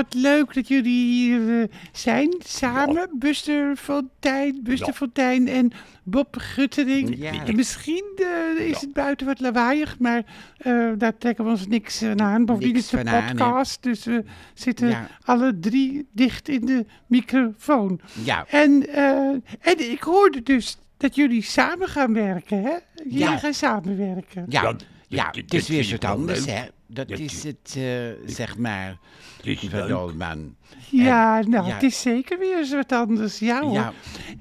wat leuk dat jullie hier eh, zijn, samen. Buster Fontijn, Buster Ja. Fontijn en Bob Guttering. Ja. En Misschien eh, is Ja. het buiten wat lawaaiig, maar eh, daar trekken we ons niks eh, aan. Bovendien is het een aan, podcast, dus we zitten Ja. alle drie dicht in de microfoon. Ja. En, eh, en ik hoorde dus dat jullie samen gaan werken, hè? Jullie Ja. gaan samenwerken. Ja, Ja, het is weer wel anders, hè. Dat is het, eh, zeg maar, Het is mevrouw leuk. Dolman. Ja, nou, ja. het is zeker weer eens wat anders. Ja, hoor. Ja,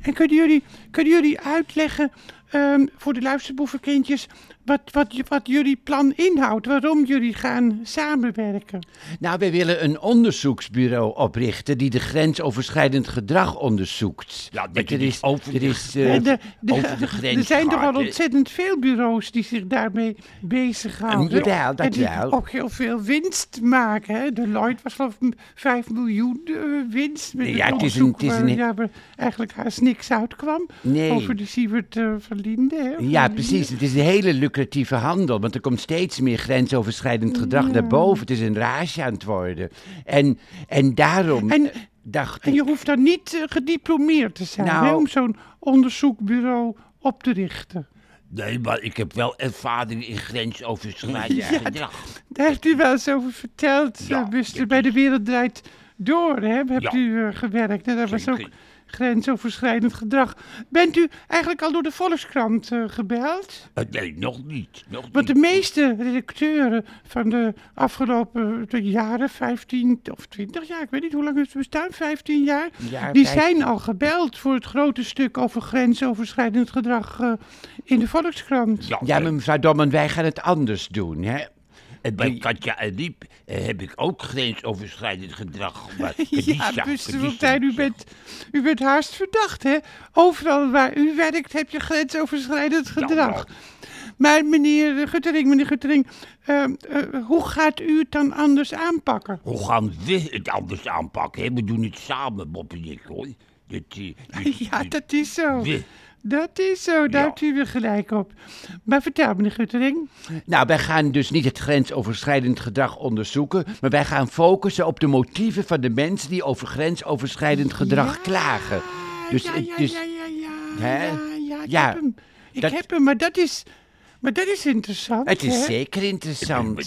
En kunnen jullie, kunnen jullie uitleggen ehm, voor de luisterboevenkindjes wat, wat, wat jullie plan inhoudt? Waarom jullie gaan samenwerken? nou, wij willen een onderzoeksbureau oprichten die de grensoverschrijdend gedrag onderzoekt. Ja, dat er is, over er de- is, eh, Eh, de, de- over de grens er zijn toch al ontzettend veel bureaus die zich daarmee bezighouden. Jawel, dat en die wel. ook heel veel winst maken. Hè? Deloitte was geloof ik 5 miljoen eh, winst. Met Ja, het het is een- onderzoek het is een- ja, waar eigenlijk haast niks uitkwam. Nee. Over de Sievert eh Verlinde. Hè? Ja, Verlinde. precies. Het is een hele lucratieve handel, want er komt steeds meer grensoverschrijdend gedrag Ja. naar boven. Het is een rage aan het worden. En, en daarom En, dacht en ik... je hoeft dan niet eh, gediplomeerd te zijn Nou. hè, om zo'n onderzoekbureau op te richten. Nee, maar ik heb wel ervaring in grensoverschrijdend Ja, gedrag. Daar heeft u wel eens over verteld, Ja, ja, Buster. Bij de Wereld Draait Door hè, hebt Ja. u eh, gewerkt. En dat was ook grensoverschrijdend gedrag. Bent u eigenlijk al door de Volkskrant eh, gebeld? Eh, Nee, nog niet. Nog Want de meeste redacteuren van de afgelopen jaren, 15 of 20 jaar, ik weet niet hoe lang het bestaan, 15 jaar, Ja, die zijn al gebeld voor het grote stuk over grensoverschrijdend gedrag eh, in de Volkskrant. Ja, Ja, maar mevrouw Dolman, wij gaan het anders doen, hè. En bij Katja en Riep eh, heb ik ook grensoverschrijdend gedrag. Maar Ja, Khadija, Fontijn, u bent, u bent haast verdacht, hè? Overal waar u werkt heb je grensoverschrijdend gedrag. Maar meneer Guttering, meneer Guttering, eh, eh, hoe gaat u het dan anders aanpakken? Hoe gaan we het anders aanpakken? hè? We doen het samen, Bob en ik, hoor. Dat, dat- Ja, dat is zo. We. Dat is zo, daar Ja. hebt u weer gelijk op. Maar vertel, meneer Guttering. Nou, wij gaan dus niet het grensoverschrijdend gedrag onderzoeken, maar wij gaan focussen op de motieven van de mensen die over grensoverschrijdend gedrag Ja, klagen. Dus, ja, het- ja, dus ja, ja, ja, Hè? ja, ja, ik Ja, heb hem. Ik dat- heb hem, maar dat is, maar dat is interessant, het is hè? zeker Ik ben een interessant.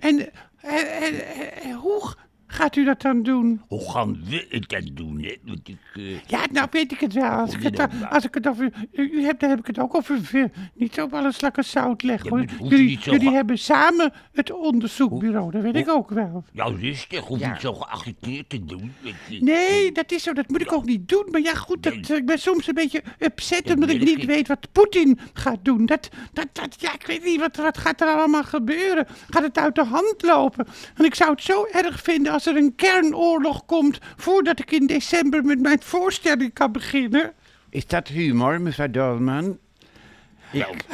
En eh, eh, eh, eh, hoe gaat u dat dan doen? Hoe gaan we het dan doen? Hè? Want ik, eh, Ja, nou weet ik het wel. Als ik het, dan dan- als ik het over. U, u hebt, daar heb ik het ook over. veel- Niet zo op alle slakken zout leggen. Ja, hoor. jullie zo jullie ge- hebben samen het onderzoekbureau. Dat weet ik ook wel. nou, rustig, hoef Ja. niet zo geagiteerd te doen. Nee, dat is zo. Dat moet ik ook niet doen. Maar ja, goed. Dat, Nee. eh, ik ben soms een beetje upset Dat omdat ik niet ik. weet wat Poetin gaat doen. Dat, dat, dat, ja, ik weet niet. Wat, wat gaat er allemaal gebeuren? Gaat het uit de hand lopen? En ik zou het zo erg vinden als er een kernoorlog komt. voordat ik in december met mijn voorstelling kan beginnen. Is dat humor, mevrouw Dolman? wel, Ik,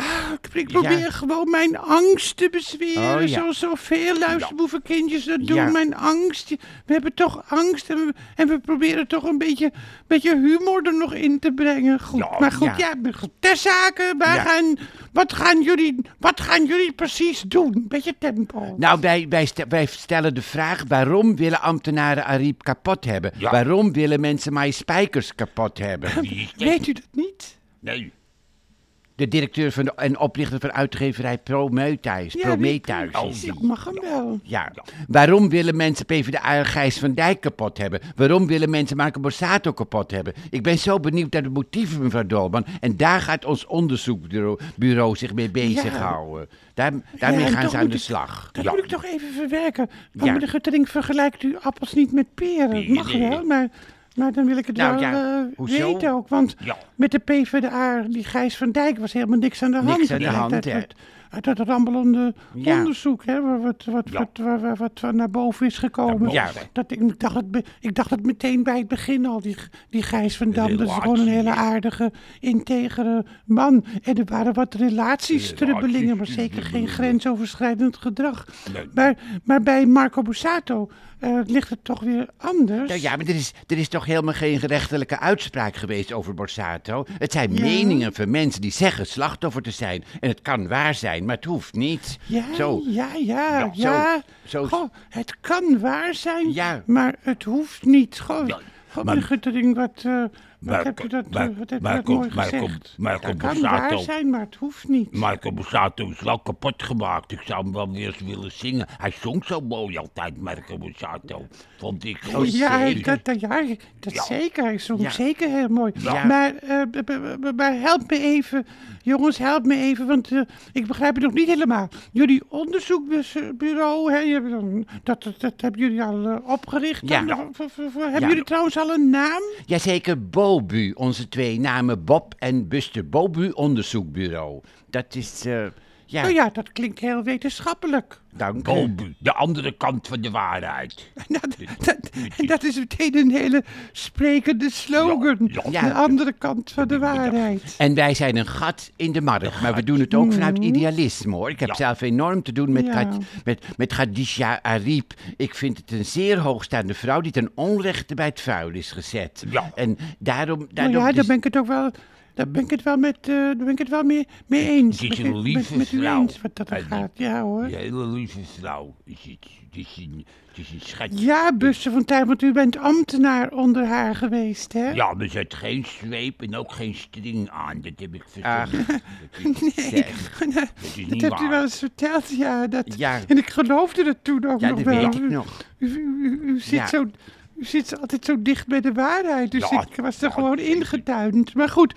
ik probeer gewoon mijn angst te bezweren, Oh, ja. zoals zoveel luisterboevenkindjes dat doen. Ja. Mijn angst. We hebben toch angst en we, en we proberen toch een beetje, beetje humor er nog in te brengen. Goed, Ja, maar goed, ja. ja, ter zake, gaan, wat, gaan jullie, wat gaan jullie precies doen? Beetje tempo. Nou, wij, wij, ste- wij stellen de vraag: waarom willen ambtenaren Ariep kapot hebben? Ja. Waarom willen mensen My Spijkers kapot hebben? Weet u dat niet? Nee. De directeur van de, en oprichter van uitgeverij Prometheus. Ja, Prometheus die. Ik mag hem wel. Ja. Waarom willen mensen PvdA Gijs van Dijk kapot hebben? Waarom willen mensen Marco Borsato kapot hebben? Ik ben zo benieuwd naar de motieven, mevrouw Dolman. En daar gaat ons onderzoekbureau bureau zich mee bezighouden. Daar, daarmee Ja, gaan ze aan de ik- slag. Dat moet ik toch even verwerken. Want meneer Guttering vergelijkt u appels niet met peren. Mag wel, maar, maar dan wil ik het Nou, wel ja, eh, weten ook. Want Ja. met de PvdA, die Gijs van Dijk, was helemaal niks aan de hand. Niks aan de Uit- hand, uit, hè. Uit, dat rammelende Ja. onderzoek, hè, wat, wat, Ja. wat, wat, wat naar boven is gekomen. Ja. Dat, ik, ik dacht het, ik dacht het meteen bij het begin al, die, die Gijs van Dam. Dat is gewoon een hele aardige, integere man. En er waren wat relatiestrubbelingen, maar zeker geen grensoverschrijdend gedrag. Nee. Maar, maar bij Marco Borsato eh, ligt het toch weer anders. Nou ja, maar er is, er is toch helemaal geen gerechtelijke uitspraak geweest over Borsato? Het zijn Ja. meningen van mensen die zeggen slachtoffer te zijn. En het kan waar zijn. Zijn, maar het hoeft niet. Ja, Zo. ja, ja, Ja, ja. zo- zo- Goh, het kan waar zijn, Ja. maar het hoeft niet. Goh, Ja, maar- wat, Maar- heb je dat, wat heb dat mooi gezegd. kan waar zijn, maar het hoeft niet. Marco Borsato is wel kapot gemaakt. Ik zou hem wel weer eens willen zingen. Hij zong zo mooi altijd, Marco Borsato. Vond ik. Oh, ja, dat, dat, ja, dat Ja. zeker. Hij zong Ja. zeker heel mooi. Ja. Maar, eh, maar help me even, jongens, help me even, want eh, ik begrijp het nog niet helemaal. Jullie onderzoekbureau, hè, dat, dat, dat hebben jullie al eh, opgericht. Ja. hebben jullie trouwens al een naam? Jazeker, Bobu. Onze twee namen Bob en Buster Bobu Onderzoekbureau. Dat is, eh, ja, Nou ja, dat klinkt heel wetenschappelijk. dank u. De andere kant van de waarheid. Dat, dat, en dat is meteen een hele sprekende slogan. Ja, ja. De andere kant van de waarheid. En wij zijn een gat in de markt, maar we doen het ook vanuit idealisme hoor. Ik heb Ja. zelf enorm te doen met, met, met Khadija Ariep. Ik vind het een zeer hoogstaande vrouw die ten onrechte bij het vuil is gezet. Ja. En daarom... Nou daarom ja, daar ben ik het ook wel. Daar ben ik het wel met, eh, daar ben ik het wel mee, mee eens. Het is Met- u eens wat dat er gaat. Ja hoor. Een hele lieve vrouw. Is het, het, is een, het is een schatje. Ja, Busse van Tijn, want u bent ambtenaar onder haar geweest, hè? Ja, er zit geen zweep en ook geen string aan. Dat heb ik Ach. verzonnen. Dat Nee, Zeg. dat dat niet hebt u wel eens verteld, ja. Dat, Ja. En ik geloofde het toen ook Ja, nog dat wel. weet ik U- nog. U, u, u- u zit Ja. zo, u zit altijd zo dicht bij de waarheid, dus Ja, ik was er gewoon ingetuind. Maar goed,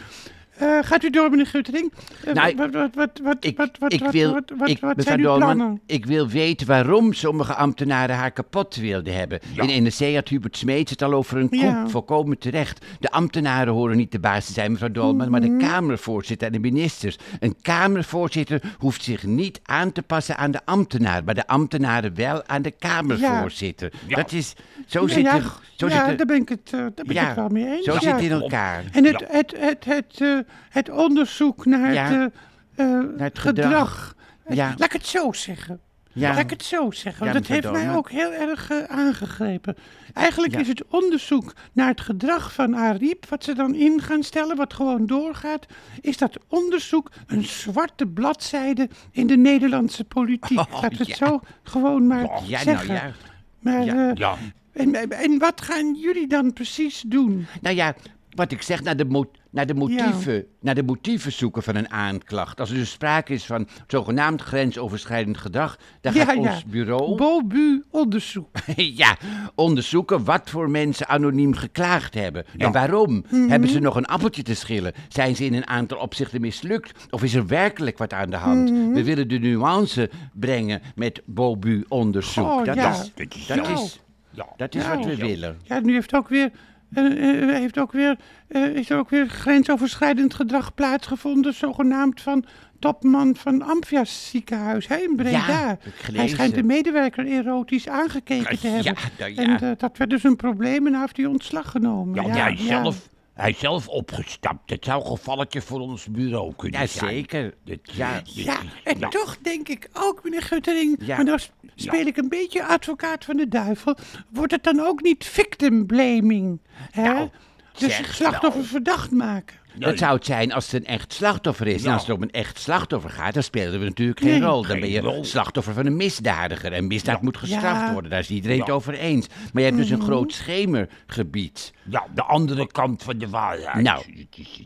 eh, gaat u door, meneer Guttering. Nou, wat, wat, wat, wat, Ik, wat, wat, ik wil, wat, wat, ik, wat mevrouw zijn uw Dolman, plannen? ik wil weten waarom sommige ambtenaren haar kapot wilden hebben. Ja. In NRC had Hubert Smeets het al over een koep, Ja. volkomen terecht. De ambtenaren horen niet de baas te zijn, mevrouw Dolman, maar Mhm. de Kamervoorzitter en de ministers. Een Kamervoorzitter hoeft zich niet aan te passen aan de ambtenaar, maar de ambtenaren wel aan de Kamervoorzitter. Ja. Dat is, zo Ja, zit ja, er, zo ja, zit er, daar ben ik het, eh, daar ben ik ja, het wel mee eens. zo ja. zit het in elkaar. En het, Ja. het, het, het, het onderzoek naar Ja. het, eh, het gedrag. gedrag. Ja. Laat ik het zo zeggen. Ja. Laat ik het zo zeggen, want dat heeft mij ook heel erg eh, aangegrepen. Eigenlijk is het onderzoek naar het gedrag van Ariep, wat ze dan in gaan stellen, wat gewoon doorgaat, is dat onderzoek een zwarte bladzijde in de Nederlandse politiek. Oh, Laat het zo gewoon maar Ja, nou zeggen. ja. Maar, eh, Ja, en, en wat gaan jullie dan precies doen? Nou ja, wat ik zeg, naar de, naar de, motieven, naar de motieven zoeken van een aanklacht. Als er dus sprake is van zogenaamd grensoverschrijdend gedrag, dan gaat ons bureau Bobu onderzoek. ja, onderzoeken wat voor mensen anoniem geklaagd hebben. Ja. En waarom? Mhm. Hebben ze nog een appeltje te schillen? Zijn ze in een aantal opzichten mislukt? Of is er werkelijk wat aan de hand? Mhm. We willen de nuance brengen met Bobu-onderzoek. Oh, dat ja. is, dat is dat is, Ja. dat is Ja. wat we Ja. willen. Ja, nu heeft ook weer, eh, heeft ook weer, eh, is er ook weer grensoverschrijdend gedrag plaatsgevonden, zogenaamd van topman van Amfias ziekenhuis hè, in Breda. Hij schijnt de medewerker erotisch aangekeken te Ja, hebben. nou ja. En dat werd dus een probleem en hij heeft hij ontslag genomen. Ja, is zelf, hij is zelf opgestapt. Dat zou een gevalletje voor ons bureau kunnen Ja, zijn. zeker. Dit, Ja. dit Ja, en ja. toch denk ik ook, meneer Guttering, Ja. maar dan s- speel ik een beetje advocaat van de duivel, wordt het dan ook niet victim blaming? Hè? Nou, dus het slachtoffer nou. verdacht maken. Dat zou het zijn als het een echt slachtoffer is. En Ja. als het om een echt slachtoffer gaat, dan spelen we natuurlijk geen Nee. rol. Dan Geen ben je rol. slachtoffer van een misdadiger. En misdaad Ja. moet gestraft Ja. worden. Daar is iedereen het over eens. Maar je hebt dus een Mhm. groot schemergebied. Ja, de andere kant van de waarheid. Nou,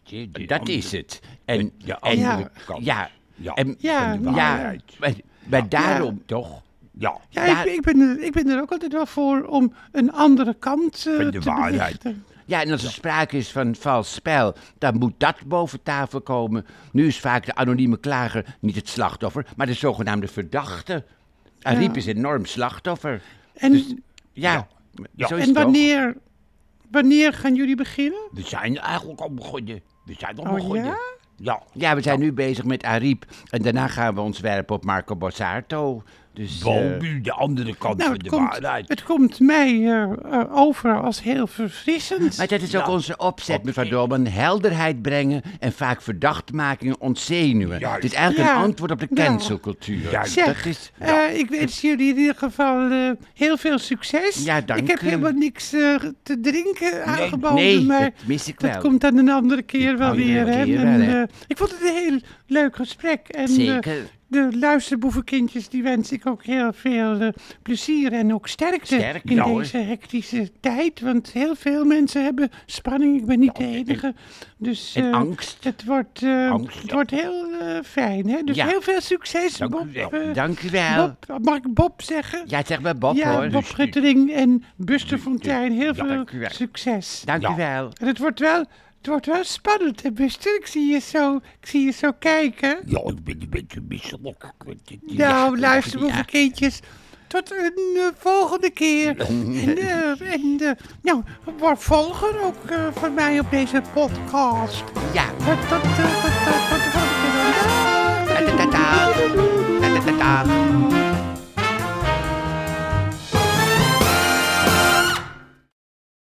de Dat andere- is het. En, de- andere Ja. kant. ja, Ja, en, Ja, van de ja. waarheid. maar, maar daarom, Toch? Ja. Ja, Daar- ik, ik, ben er, ik ben er ook altijd wel voor om een andere kant eh, Van de te waarheid. belichten. Ja, en als er sprake is van vals spel, dan moet dat boven tafel komen. Nu is vaak de anonieme klager niet het slachtoffer, maar de zogenaamde verdachte. Ariep is enorm slachtoffer. En, Dus, ja, Ja. zo is en het toch? wanneer, wanneer gaan jullie beginnen? We zijn eigenlijk al begonnen. We zijn al Oh, begonnen. ja? Ja. Ja, we zijn nu bezig met Ariep. En daarna gaan we ons werpen op Marco Borsato. Dus, eh, de andere kant Nou, van de komt, waarheid. het komt mij eh, eh, over als heel verfrissend. maar dat is ook Ja. onze opzet, Op- mevrouw Dolman. Helderheid brengen en vaak verdachtmakingen ontzenuwen. Juist. Het is eigenlijk Ja. een antwoord op de Nou. cancelcultuur. Zeg, Dat is... eh, ik wens jullie in ieder geval eh, heel veel succes. Ja, dank Ik heb helemaal niks te drinken aangeboden, nee, maar dat mis ik dat wel. komt dan een andere keer wel weer. keer En, wel, eh, ik vond het een heel leuk gesprek. En, Zeker. De luisterboevenkindjes, die wens ik ook heel veel eh, plezier en ook sterkte, in hoor. deze hectische tijd. Want heel veel mensen hebben spanning. Ik ben niet de enige. Dus En eh, angst. het wordt, Angst, het wordt heel fijn. Hè? Dus Ja. heel veel succes, Dank Bob. u wel. Dank u wel. Bob. Mag ik Bob zeggen? Ja, zeg maar Bob ja, hoor. Bob Guttering en Buster Fontijn. Heel veel succes. Dank Ja. u wel. En het wordt wel, het wordt wel spannend, hè, Buster? Ik zie je zo, ik zie je zo kijken. Ja, ik ben een beetje misselijk. Nou, luister, lieve kindjes. Tot een eh, volgende keer. En, eh, en eh, nou, word volger ook van mij op deze podcast. Ja. Tot, tot, tot, tot, tot de volgende keer.